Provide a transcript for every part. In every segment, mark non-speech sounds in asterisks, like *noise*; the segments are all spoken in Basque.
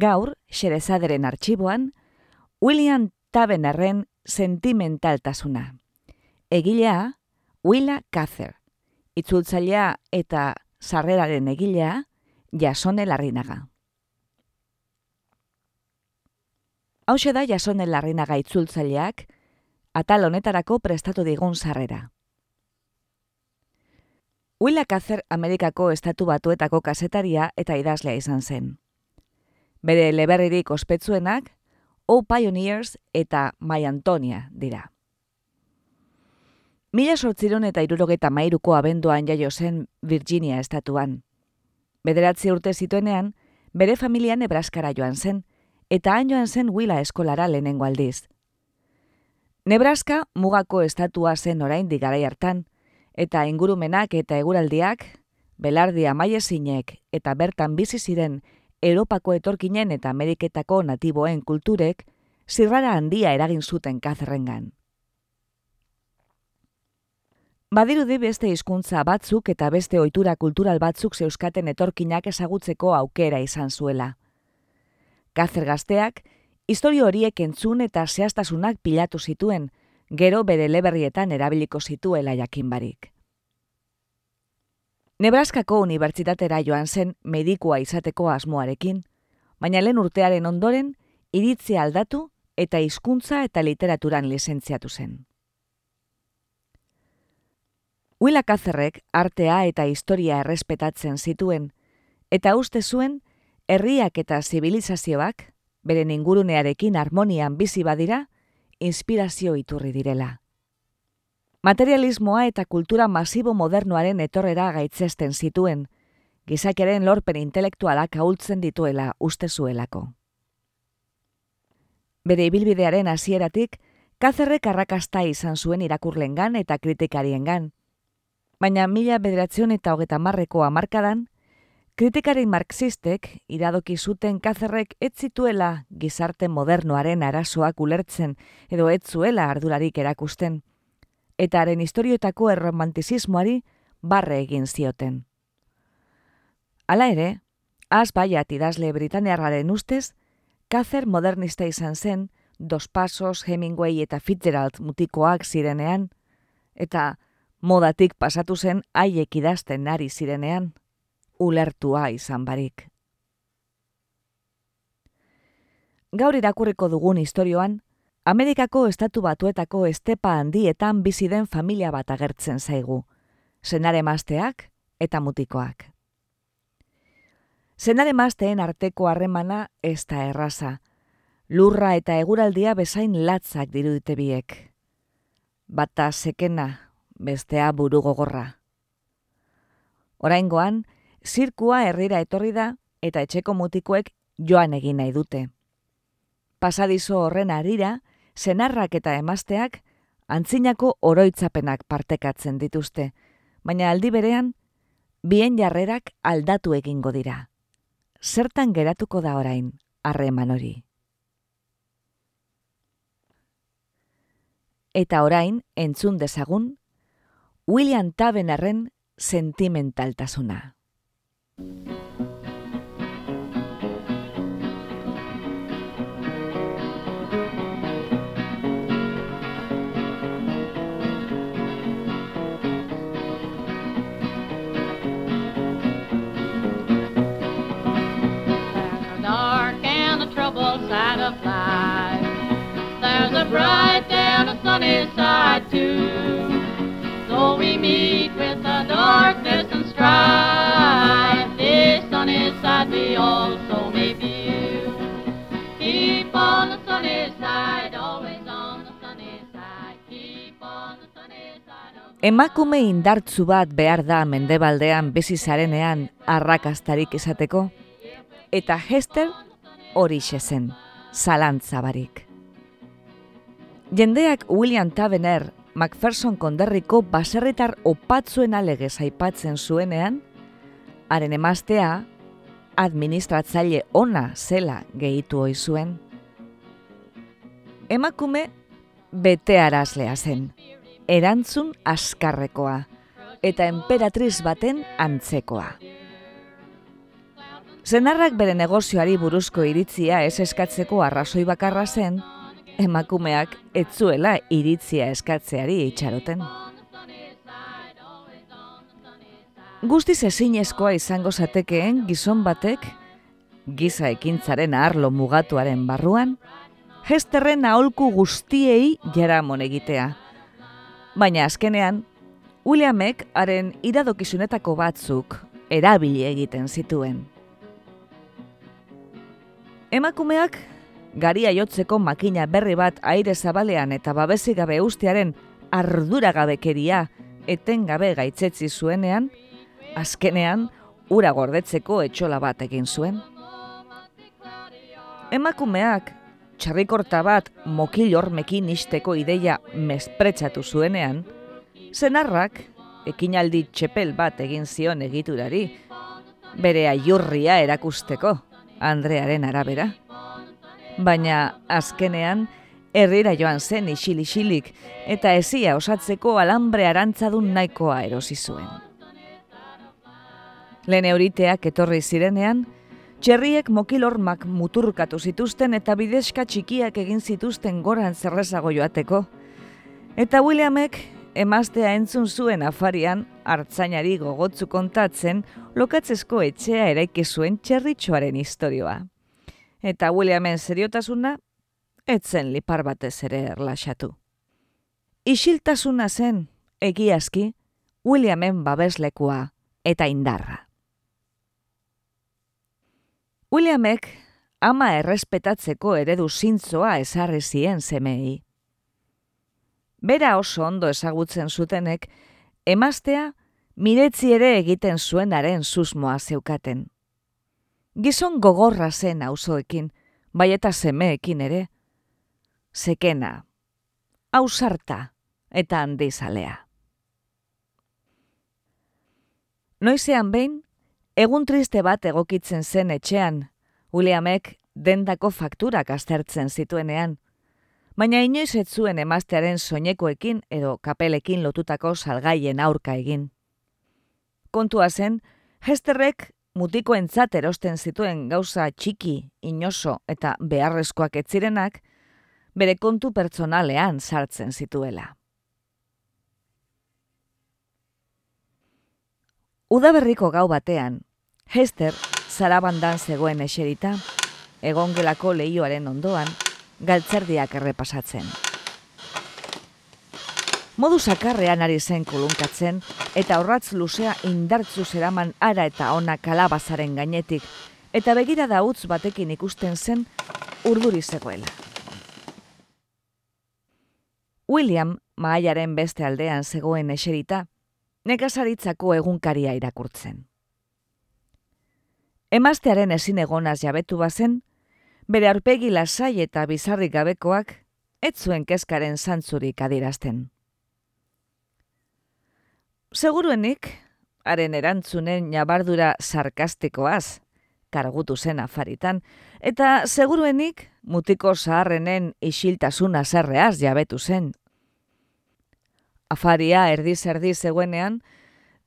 Gaur, Xerezaderen arxiboan, William Tabenarren sentimentaltasuna. Egilea, Willa Cather. Itzultzailea eta sarreraren egilea, Jasone Larrinaga. Hau da Jasone Larrinaga itzultzaileak, atal honetarako prestatu digun sarrera. Willa Cather Amerikako estatu batuetako kasetaria eta idazlea izan zen. Bere leberririk ospetsuenak, O Pioneers eta My Antonia dira. Mila sortziron eta irurogeta mairuko abenduan jaio zen Virginia estatuan. Bederatzi urte zituenean, bere familia Nebraskara joan zen, eta hain joan zen Willa eskolara lehenengo aldiz. Nebraska mugako estatua zen orain digarai hartan, eta ingurumenak eta eguraldiak, belardia maiezinek eta bertan bizi ziren Europako etorkinen eta Ameriketako natiboen kulturek zirrara handia eragin zuten kazerrengan. Badirudi beste hizkuntza batzuk eta beste ohitura kultural batzuk zeuskaten etorkinak ezagutzeko aukera izan zuela. Kazer gazteak, historio horiek entzun eta zehaztasunak pilatu zituen, gero bere leberrietan erabiliko zituela jakin barik. Nebraskako unibertsitatera joan zen medikua izateko asmoarekin, baina lehen urtearen ondoren iritzia aldatu eta hizkuntza eta literaturan lizentziatu zen. Willa Kazerrek artea eta historia errespetatzen zituen, eta uste zuen herriak eta zibilizazioak, beren ingurunearekin harmonian bizi badira, inspirazio iturri direla. Materialismoa eta kultura masibo modernoaren etorrera gaitzesten zituen, gizakeren lorpen intelektualak ahultzen dituela uste zuelako. Bere ibilbidearen hasieratik, kazerrek arrakasta izan zuen irakurlengan eta kritikariengan. Baina mila bederatzen eta hogeta marreko amarkadan, kritikari marxistek iradoki zuten kazerrek ez zituela gizarte modernoaren arazoak ulertzen edo ez zuela ardurarik erakusten eta haren historioetako erromantizismoari barre egin zioten. Hala ere, az baiat idazle Britanearraren ustez, Kazer modernista izan zen, Dos Pasos, Hemingway eta Fitzgerald mutikoak zirenean, eta modatik pasatu zen haiek idazten ari zirenean, ulertua izan barik. Gaur irakurriko dugun historioan, Amerikako estatu batuetako estepa handietan bizi den familia bat agertzen zaigu. Senare mazteak eta mutikoak. Senare mazteen arteko harremana ez da erraza. Lurra eta eguraldia bezain latzak dirudite biek. Bata sekena, bestea buru gogorra. Oraingoan, zirkua herrira etorri da eta etxeko mutikoek joan egin nahi dute. Pasadizo horren arira, senarrak eta emazteak antzinako oroitzapenak partekatzen dituzte, baina aldi berean, bien jarrerak aldatu egingo dira. Zertan geratuko da orain, harreman hori. Eta orain, entzun dezagun, William Tabenarren sentimentaltasuna. bright and the sunny side too. So we meet with the darkness and strife. This sunny side we also may view. Keep on the sunny side, always on the sunny side. Keep on the sunny side. Of Emakume indartzu bat behar da mendebaldean bezi zarenean arrakastarik esateko? Eta Hester hori zen, zalantzabarik. barik. Jendeak William Tavener, Macpherson konderriko baserritar opatzuen alegez aipatzen zuenean, haren emaztea, administratzaile ona zela gehitu hoi zuen. Emakume bete arazlea zen erantzun askarrekoa eta emperatriz baten antzekoa. Zenarrak bere negozioari buruzko iritzia ez eskatzeko arrazoi bakarra zen, emakumeak etzuela iritzia eskatzeari itxaroten. Guztiz ezinezkoa izango zatekeen gizon batek, giza ekintzaren arlo mugatuaren barruan, Hesterren aholku guztiei jaramon egitea, Baina azkenean, Williamek haren iradokizunetako batzuk erabili egiten zituen. Emakumeak garia jotzeko makina berri bat aire zabalean eta babesi gabe ustearen arduragabekeria etengabe gaitzetzi zuenean, azkenean ura gordetzeko etxola bat egin zuen. Emakumeak txarrikorta bat mokil hormekin isteko ideia mespretsatu zuenean, zenarrak ekinaldi txepel bat egin zion egiturari, bere aiurria erakusteko, Andrearen arabera. Baina azkenean, herrira joan zen isil-isilik eta ezia osatzeko alambre arantzadun nahikoa erosi zuen. Lehen euriteak etorri zirenean, Txerriek mokilormak muturkatu zituzten eta bideska txikiak egin zituzten goran zerrezago joateko. Eta Williamek emaztea entzun zuen afarian hartzainari gogotzu kontatzen lokatzezko etxea eraiki zuen txerritxoaren historioa. Eta Williamen seriotasuna etzen lipar batez ere erlaxatu. Isiltasuna zen, egiazki, Williamen babeslekua eta indarra. Williamek ama errespetatzeko eredu zintzoa esarri zien zemei. Bera oso ondo ezagutzen zutenek, emaztea miretzi ere egiten zuenaren susmoa zeukaten. Gizon gogorra zen auzoekin, bai eta semeekin ere. Sekena, ausarta eta handizalea. Noizean behin, Egun triste bat egokitzen zen etxean, Williamek dendako fakturak aztertzen zituenean, baina inoiz ez zuen emaztearen soinekoekin edo kapelekin lotutako salgaien aurka egin. Kontua zen, Hesterrek mutiko entzat erosten zituen gauza txiki, inoso eta beharrezkoak etzirenak, bere kontu pertsonalean sartzen zituela. Udaberriko gau batean, Hester zarabandan zegoen eserita, egongelako lehioaren ondoan, galtzerdiak errepasatzen. Modu sakarrean ari zen kolunkatzen, eta horratz luzea indartzu zeraman ara eta ona kalabazaren gainetik, eta begira da utz batekin ikusten zen urduri zegoela. William, maaiaren beste aldean zegoen eserita, nekazaritzako egunkaria irakurtzen. Emaztearen ezin egonaz jabetu bazen, bere arpegi lasai eta bizarrik gabekoak, ez zuen kezkaren zantzurik adirazten. Seguruenik, haren erantzunen nabardura sarkastikoaz, kargutu zen afaritan, eta seguruenik, mutiko zaharrenen isiltasuna zerreaz jabetu zen, afaria erdiz-erdiz zegoenean,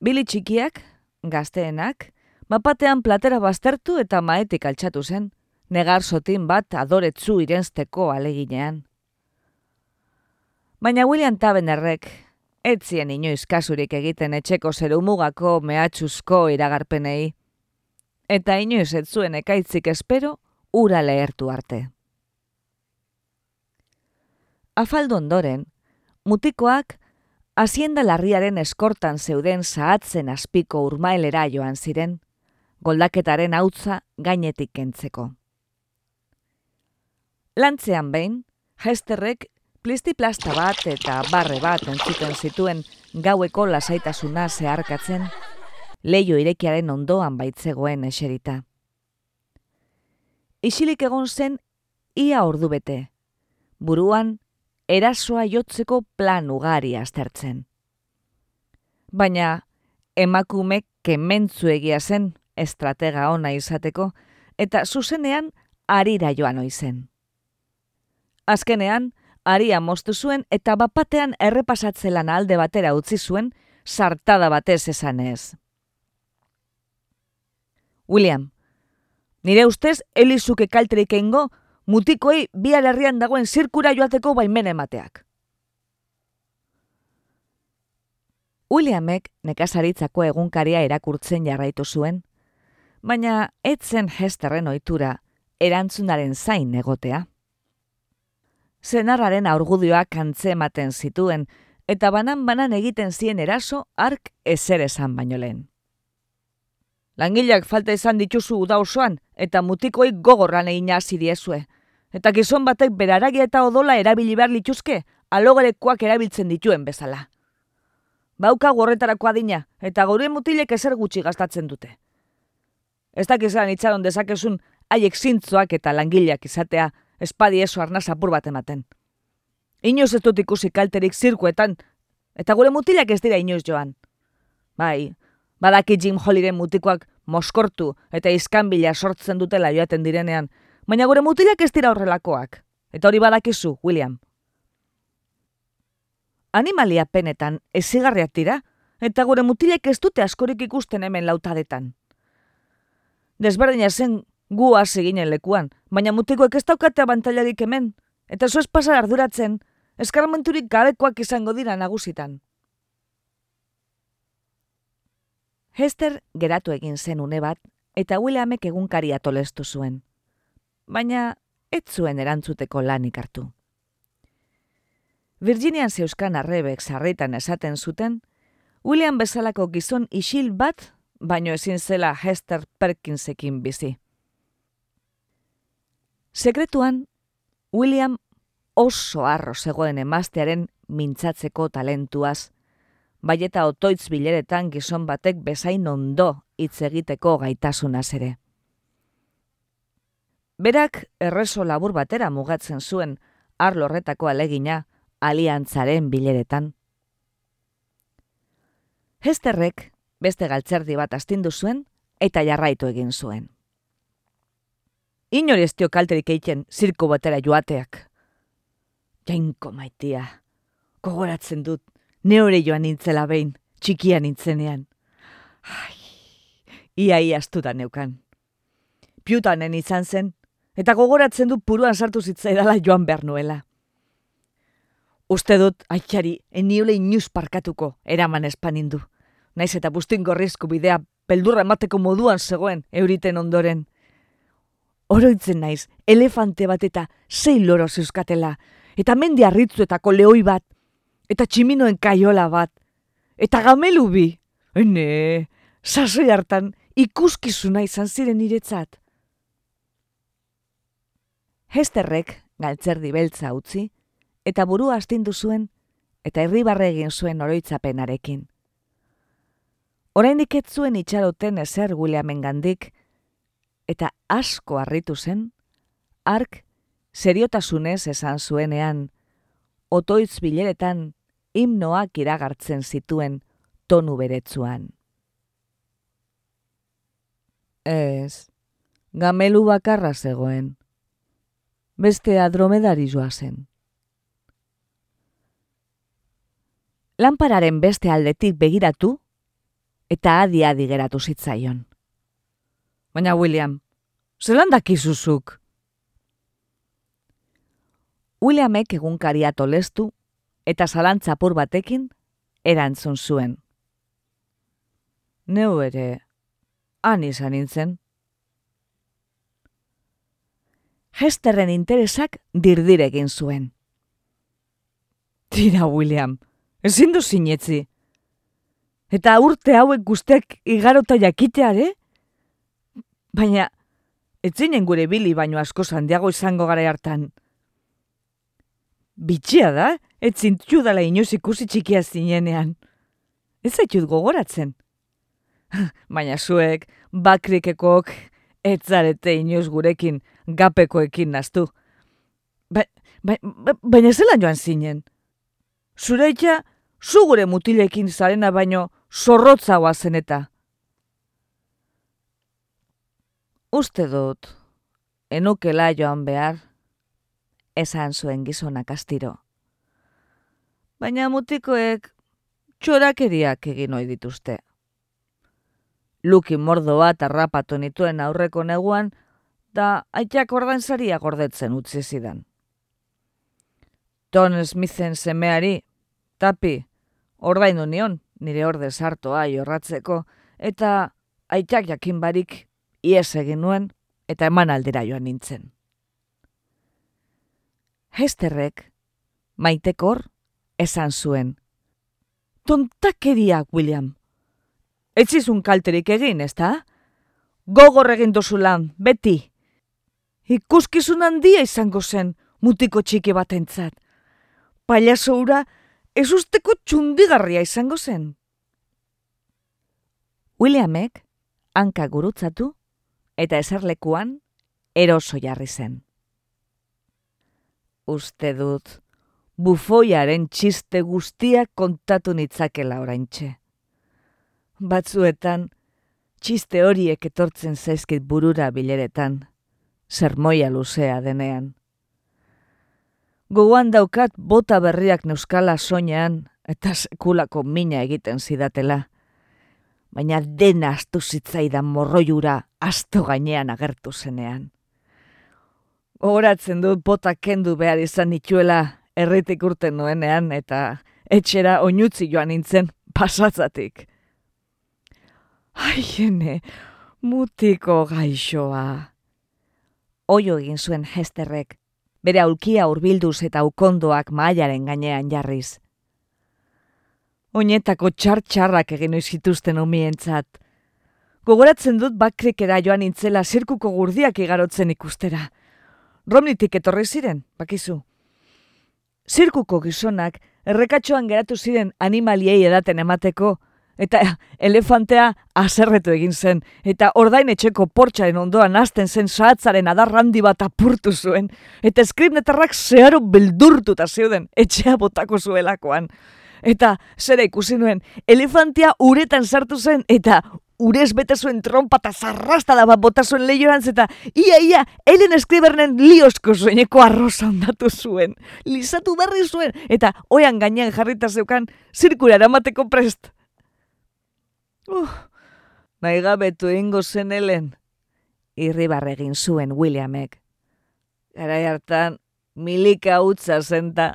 bili txikiak, gazteenak, mapatean platera baztertu eta maetik altxatu zen, negar sotin bat adoretzu irenzteko aleginean. Baina William Tabenerrek, etzien inoiz kasurik egiten etxeko zeru mugako mehatxuzko iragarpenei, eta inoiz ez zuen ekaitzik espero, ura lehertu arte. Afaldo ondoren, mutikoak Hazienda larriaren eskortan zeuden zahatzen azpiko urmaelera joan ziren, goldaketaren hautza gainetik kentzeko. Lantzean behin, Hesterrek plistiplasta bat eta barre bat entzuten zituen gaueko lasaitasuna zeharkatzen, leio irekiaren ondoan baitzegoen eserita. Isilik egon zen ia ordu bete, buruan erasoa jotzeko plan ugari aztertzen. Baina emakume kementzu egia zen estratega ona izateko eta zuzenean arira joan oizen. Azkenean, aria moztu zuen eta bapatean errepasatzelan alde batera utzi zuen sartada batez esanez. William, nire ustez elizuke kalterik eingo mutikoi bi alerrian dagoen zirkura joateko baimen emateak. Williamek nekazaritzako egunkaria erakurtzen jarraitu zuen, baina etzen hesterren ohitura erantzunaren zain egotea. Zenarraren aurgudioak kantze ematen zituen, eta banan-banan egiten zien eraso ark ezer esan baino lehen. Langileak falta izan dituzu uda osoan, eta mutikoi gogorran egin hasi diezue. Eta gizon batek beraragia eta odola erabili behar lituzke, alogerekoak erabiltzen dituen bezala. Bauka gorretarako adina, eta gure mutilek ezer gutxi gastatzen dute. Ez dakizan itxaron dezakezun haiek zintzoak eta langileak izatea, espadi eso arnaz apur bat ematen. Inoz ez dut ikusi kalterik zirkuetan, eta gure mutilak ez dira inoz joan. Bai, badaki Jim Holliren mutikoak moskortu eta izkanbila sortzen dutela joaten direnean, baina gure mutilak ez dira horrelakoak. Eta hori badakizu, William. Animalia penetan ezigarriak dira, eta gure mutilek ez dute askorik ikusten hemen lautadetan. Desberdina zen gu hasi ginen lekuan, baina mutikoek ez daukate abantailarik hemen, eta zu pasar arduratzen, eskarmenturik gabekoak izango dira nagusitan. Hester geratu egin zen une bat, eta Williamek egunkaria tolestu zuen. Baina, ez zuen erantzuteko lanik hartu. Virginian zeuskan arrebek sarritan esaten zuten, William bezalako gizon isil bat, baino ezin zela Hester Perkinsekin bizi. Sekretuan, William oso arro zegoen emaztearen mintzatzeko talentuaz, bai eta otoitz bileretan gizon batek bezain ondo hitz egiteko gaitasunaz ere. Berak erreso labur batera mugatzen zuen arlorretako alegina aliantzaren bileretan. Hesterrek beste galtzerdi bat astindu zuen eta jarraitu egin zuen. Inor ez dio kalterik eiken zirko batera joateak. Jainko maitia, kogoratzen dut, neore joan nintzela behin, txikia nintzenean. Ai, ia iaztu da neukan. Piutanen izan zen, eta gogoratzen dut puruan sartu zitzaidala joan behar nuela. Uste dut, aitzari, eniole inuz parkatuko, eraman espanindu. Naiz eta bustin gorrizko bidea, peldurra emateko moduan zegoen, euriten ondoren oroitzen naiz, elefante bat eta sei loro zeuskatela, eta mendi harritzuetako lehoi bat, eta tximinoen kaiola bat, eta gamelu bi. Ene, sasoi hartan ikuskizuna izan ziren niretzat. Hesterrek galtzerdi beltza utzi, eta buru astindu zuen, eta irribarre egin zuen oroitzapenarekin. Oraindik ez zuen itxaroten ezer guleamen gandik, eta asko harritu zen, ark seriotasunez esan zuenean, otoitz bileretan himnoak iragartzen zituen tonu beretzuan. Ez, gamelu bakarra zegoen, beste adromedari joa zen. Lampararen beste aldetik begiratu, eta adi-adi geratu zitzaion. Baina, William, zelan dakizuzuk? Williamek egunkaria tolestu eta zalantzapur batekin erantzun zuen. Neu ere, han izan nintzen. Hesterren interesak dirdiregin zuen. Tira, William, ezin du sinetzi. Eta urte hauek guztek igarota jakiteare? Baina, etzinen gure bili baino asko zandiago izango gara hartan. Bitxia da, etzin dala inoz ikusi txikia zinenean. Ez zaitut gogoratzen. *laughs* Baina zuek, bakrikekok, ez zarete inoz gurekin, gapekoekin naztu. Ba, ba, ba, baina zelan joan zinen? Zure itxa, zu gure mutilekin zarena baino, zorrotza zen eta. Uste dut, enukela joan behar, esan zuen gizonak astiro. Baina mutikoek txorakeriak egin ohi dituzte. Luki mordo bat arrapatu nituen aurreko neguan, da aitak ordainsaria gordetzen utzi zidan. Ton Smithen semeari, tapi, ordaindu nion, nire orde sartoa jorratzeko, eta aitak jakin barik ies egin nuen, eta eman aldera joan nintzen. Hesterrek, maitekor, esan zuen, tontakeria, William. Ez izun kalterik egin, ez da? Gogor egin dozulan, beti. Ikuskizun handia izango zen, mutiko txiki batentzat. Pailazo ura, ez usteko txundigarria izango zen. Williamek, hanka gurutzatu, eta eserlekuan, eroso jarri zen. Uste dut, bufoiaren txiste guztiak kontatu nitzakela oraintxe. Batzuetan, txiste horiek etortzen zaizkit burura bileretan, sermoia luzea denean. Gogoan daukat bota berriak neuskala soinean eta sekulako mina egiten zidatela. Baina dena astu zitzaidan morroiura asto gainean agertu zenean. Gogoratzen dut bota kendu behar izan nituela erritik urten nuenean eta etxera oinutzi joan nintzen pasatzatik. Aiene, mutiko gaixoa. Oio egin zuen hesterrek, bere aulkia urbilduz eta ukondoak mailaren gainean jarriz. Oinetako txar-txarrak egin zituzten omientzat. Gogoratzen dut bakrikera joan nintzela zirkuko gurdiak igarotzen ikustera. Romnitik etorri ziren, bakizu. Zirkuko gizonak errekatxoan geratu ziren animaliei edaten emateko, eta elefantea aserretu egin zen, eta ordain etxeko portxaren ondoan hasten zen sahatzaren adarrandi bat apurtu zuen, eta eskripnetarrak zeharo beldurtuta zeuden etxea botako zuelakoan. Eta zera ikusi nuen, elefantea uretan sartu zen, eta urez bete zuen trompa eta zarrasta da bat bota zuen lehioantz eta ia ia Ellen Escribernen liosko zueneko arroza ondatu zuen. Lizatu berri zuen eta oian gainean jarrita zeukan zirkura eramateko prest. Uh, nahi gabetu ingo zen Ellen. Irribar egin zuen Williamek. Gara hartan milika utza zenta.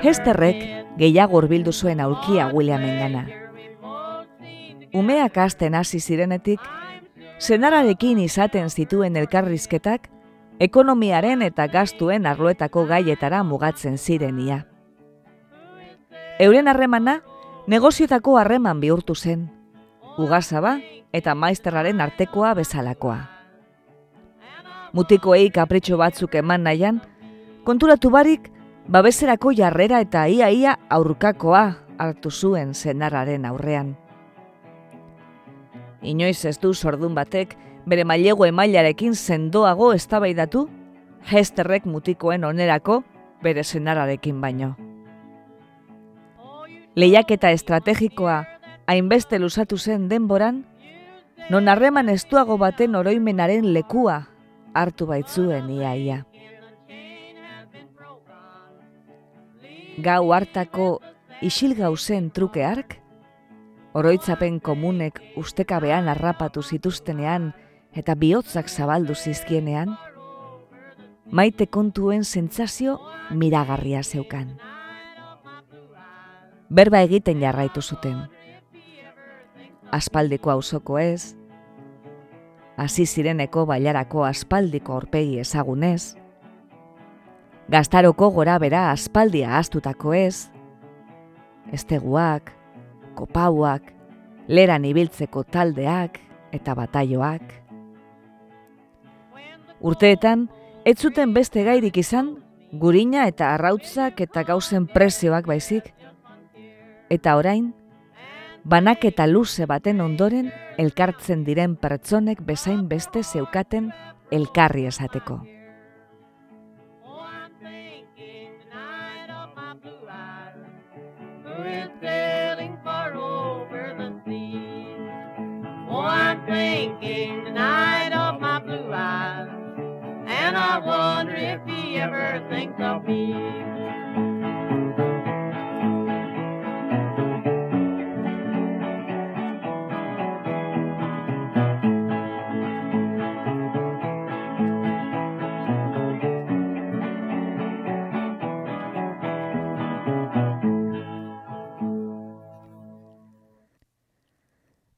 Hesterrek gehiago urbildu zuen aulkia Williamen gana. Umeak asten hasi zirenetik, senararekin izaten zituen elkarrizketak, ekonomiaren eta gastuen arloetako gaietara mugatzen zirenia. Euren harremana, negoziotako harreman bihurtu zen, ugazaba eta maizterraren artekoa bezalakoa. Mutikoei kapritxo batzuk eman nahian, konturatu barik, babeserako jarrera eta ia-ia aurkakoa hartu zuen zenarraren aurrean. Inoiz ez du sordun batek bere mailego emailarekin sendoago eztabaidatu, hesterrek mutikoen onerako bere zenararekin baino. Lehiak eta estrategikoa hainbeste lusatu zen denboran, non harreman estuago baten oroimenaren lekua hartu baitzuen iaia. Ia. Gau hartako isil gauzen truke ark, oroitzapen komunek ustekabean harrapatu zituztenean eta bihotzak zabaldu zizkienean, maite kontuen sentsazio miragarria zeukan. Berba egiten jarraitu zuten. Aspaldeko auzoko ez, hasi zireneko bailarako aspaldiko aurpegi ezagunez, gaztaroko gora bera aspaldia astutako ez, esteguak, kopauak, leran ibiltzeko taldeak eta bataioak. Urteetan, ez zuten beste gairik izan, gurina eta arrautzak eta gauzen prezioak baizik. Eta orain, banak eta luze baten ondoren elkartzen diren pertsonek bezain beste zeukaten elkarri esateko. with sailing far over the sea. Oh, I'm thinking tonight of my blue eyes, and I wonder if he ever thinks of me.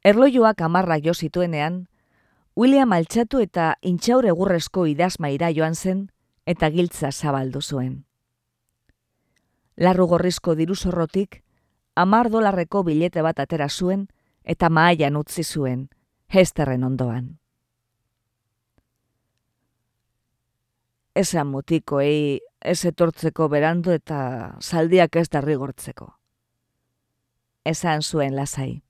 Erloioak amarra jo zituenean, William altxatu eta intxaur egurrezko idazmaira joan zen eta giltza zabaldu zuen. Larru gorrizko diruzorrotik, amar dolarreko bilete bat atera zuen eta maaian utzi zuen, hesterren ondoan. Esan mutiko, ei, ez etortzeko berandu eta zaldiak ez darri gortzeko. Esan zuen lasai,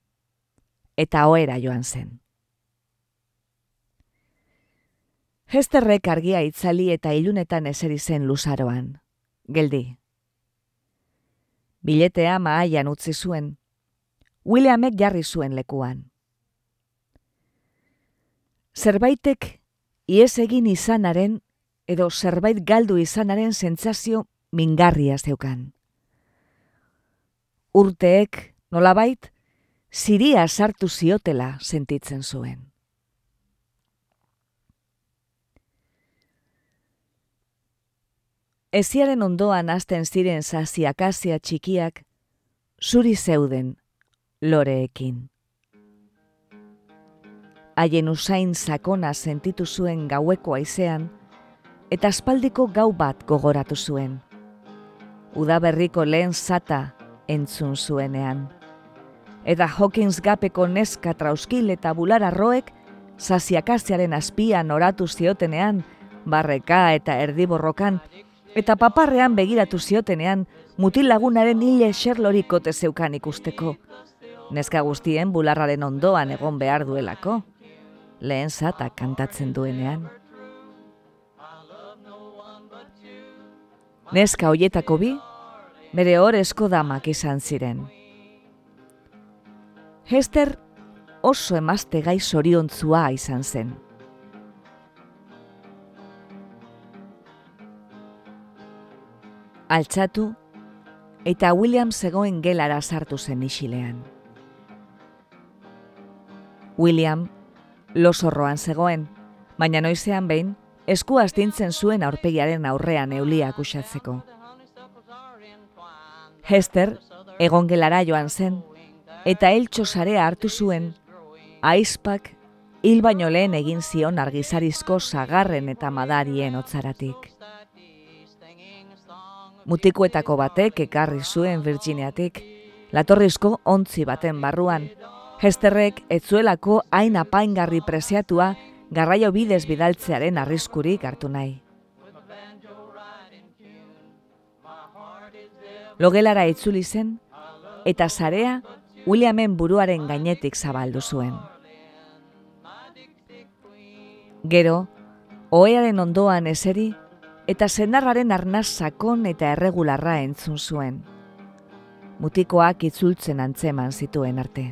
eta oera joan zen. Hesterrek argia itzali eta ilunetan eseri zen luzaroan. Geldi. Biletea maaian utzi zuen. Williamek jarri zuen lekuan. Zerbaitek ies egin izanaren edo zerbait galdu izanaren sentsazio mingarria zeukan. Urteek, nolabait, ziria sartu ziotela sentitzen zuen. Eziaren ondoan hasten ziren zazi akazia txikiak, zuri zeuden, loreekin. Haien usain sakona sentitu zuen gaueko aizean, eta aspaldiko gau bat gogoratu zuen. Udaberriko lehen zata entzun zuenean. Eta Hawkins gapeko neska trauskil eta bulara roek, zaziakaziaren azpian oratu ziotenean, barreka eta erdiborrokan, Eta paparrean begiratu ziotenean, mutil lagunaren hile xerloriko zeukan ikusteko. Neska guztien bularraren ondoan egon behar duelako. Lehen zata kantatzen duenean. Neska hoietako bi, bere horrezko damak izan ziren. Hester oso emazte gai zoriontzua izan zen. altxatu eta William zegoen gelara sartu zen isilean. William losorroan zegoen, baina noizean behin esku astintzen zuen aurpegiaren aurrean euliak usatzeko. Hester egon gelara joan zen eta eltso sarea hartu zuen aizpak hil baino lehen egin zion argizarizko sagarren eta madarien otzaratik mutikoetako batek ekarri zuen Virginiatik, latorrizko ontzi baten barruan. Hesterrek etzuelako hain apaingarri preziatua garraio bidez bidaltzearen arriskurik hartu nahi. Logelara itzuli zen, eta zarea Williamen buruaren gainetik zabaldu zuen. Gero, oearen ondoan eseri, eta senarraren arnaz sakon eta erregularra entzun zuen. Mutikoak itzultzen antzeman zituen arte.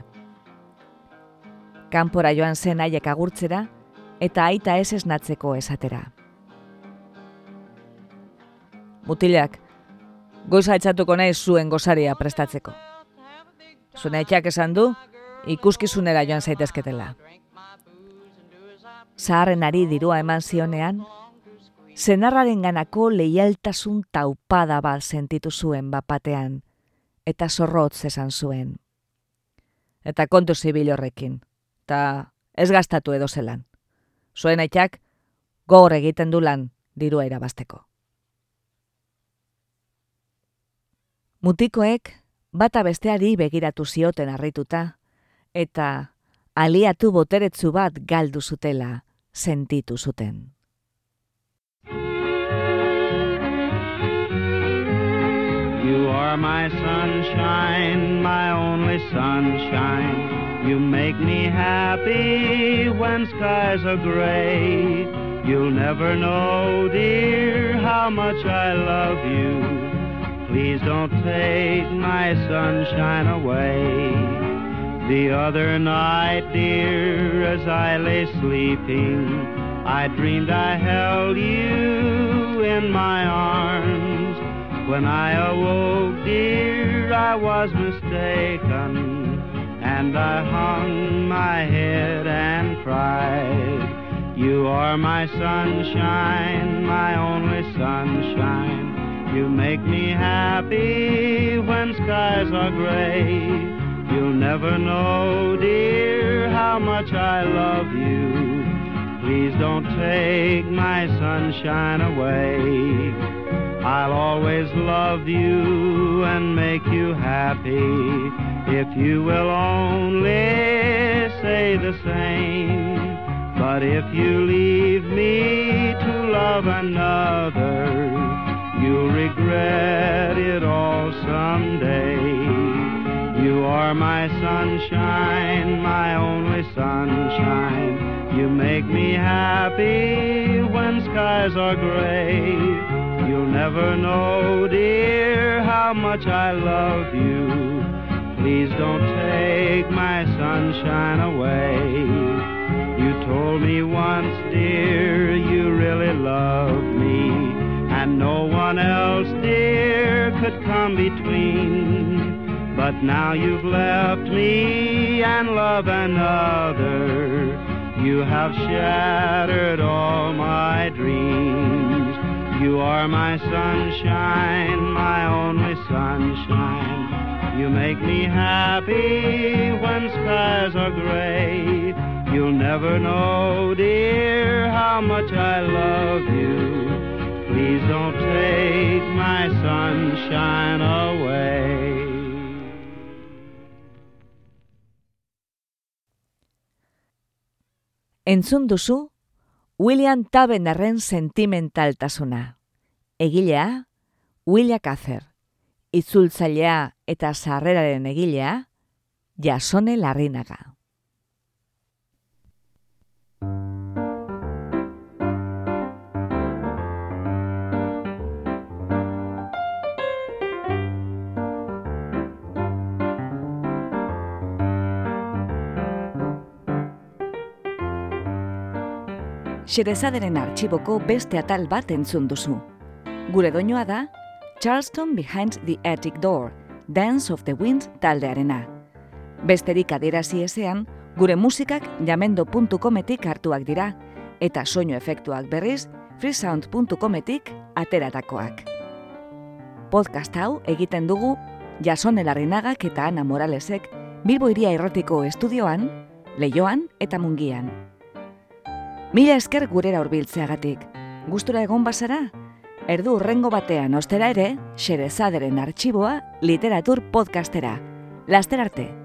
Kanpora joan zen aiek agurtzera eta aita ez esnatzeko esatera. Mutilak, goiza etxatuko nahi zuen gozaria prestatzeko. Zuen etxak esan du, ikuskizunera joan zaitezketela. Zaharren ari dirua eman zionean, zenarraren ganako leialtasun taupada bat sentitu zuen bapatean, eta zorrotz esan zuen. Eta kontu zibil horrekin, eta ez gastatu edo zelan. zuen aitak gogor egiten du lan dirua irabasteko. Mutikoek bata besteari begiratu zioten harrituta, eta aliatu boteretzu bat galdu zutela sentitu zuten. You are my sunshine, my only sunshine. You make me happy when skies are gray. You'll never know, dear, how much I love you. Please don't take my sunshine away. The other night, dear, as I lay sleeping, I dreamed I held you in my arms. When I awoke, dear, I was mistaken, and I hung my head and cried. You are my sunshine, my only sunshine. You make me happy when skies are gray. You'll never know, dear, how much I love you. Please don't take my sunshine away. I'll always love you and make you happy if you will only say the same. But if you leave me to love another, you'll regret it all someday. You are my sunshine, my only sunshine. You make me happy when skies are gray. You'll never know, dear, how much I love you. Please don't take my sunshine away. You told me once, dear, you really loved me, and no one else, dear, could come between. But now you've left me and love another. You have shattered all my dreams. You are my sunshine, my only sunshine. You make me happy when skies are gray. You'll never know, dear, how much I love you. Please don't take my sunshine away. Entzun duzu William Tabenerren sentimentaltasuna. Egilea, William Kazer. Itzultzailea eta sarreraren egilea, Jasone Larrinaga. Xerezaderen artxiboko beste atal bat entzun duzu. Gure doinoa da, Charleston Behind the Attic Door, Dance of the Wind taldearena. Besterik adierazi ezean, gure musikak jamendo.cometik hartuak dira, eta soinu efektuak berriz, freesound.cometik ateratakoak. Podcast hau egiten dugu Jasone Larrinagak eta Ana Moralesek Bilbo Iria Irratiko estudioan, Leioan eta Mungian. Mila esker gurera hurbiltzeagatik. Gustura egon bazara? Erdu urrengo batean ostera ere, Xerezaderen artxiboa literatur podcastera. Laster arte!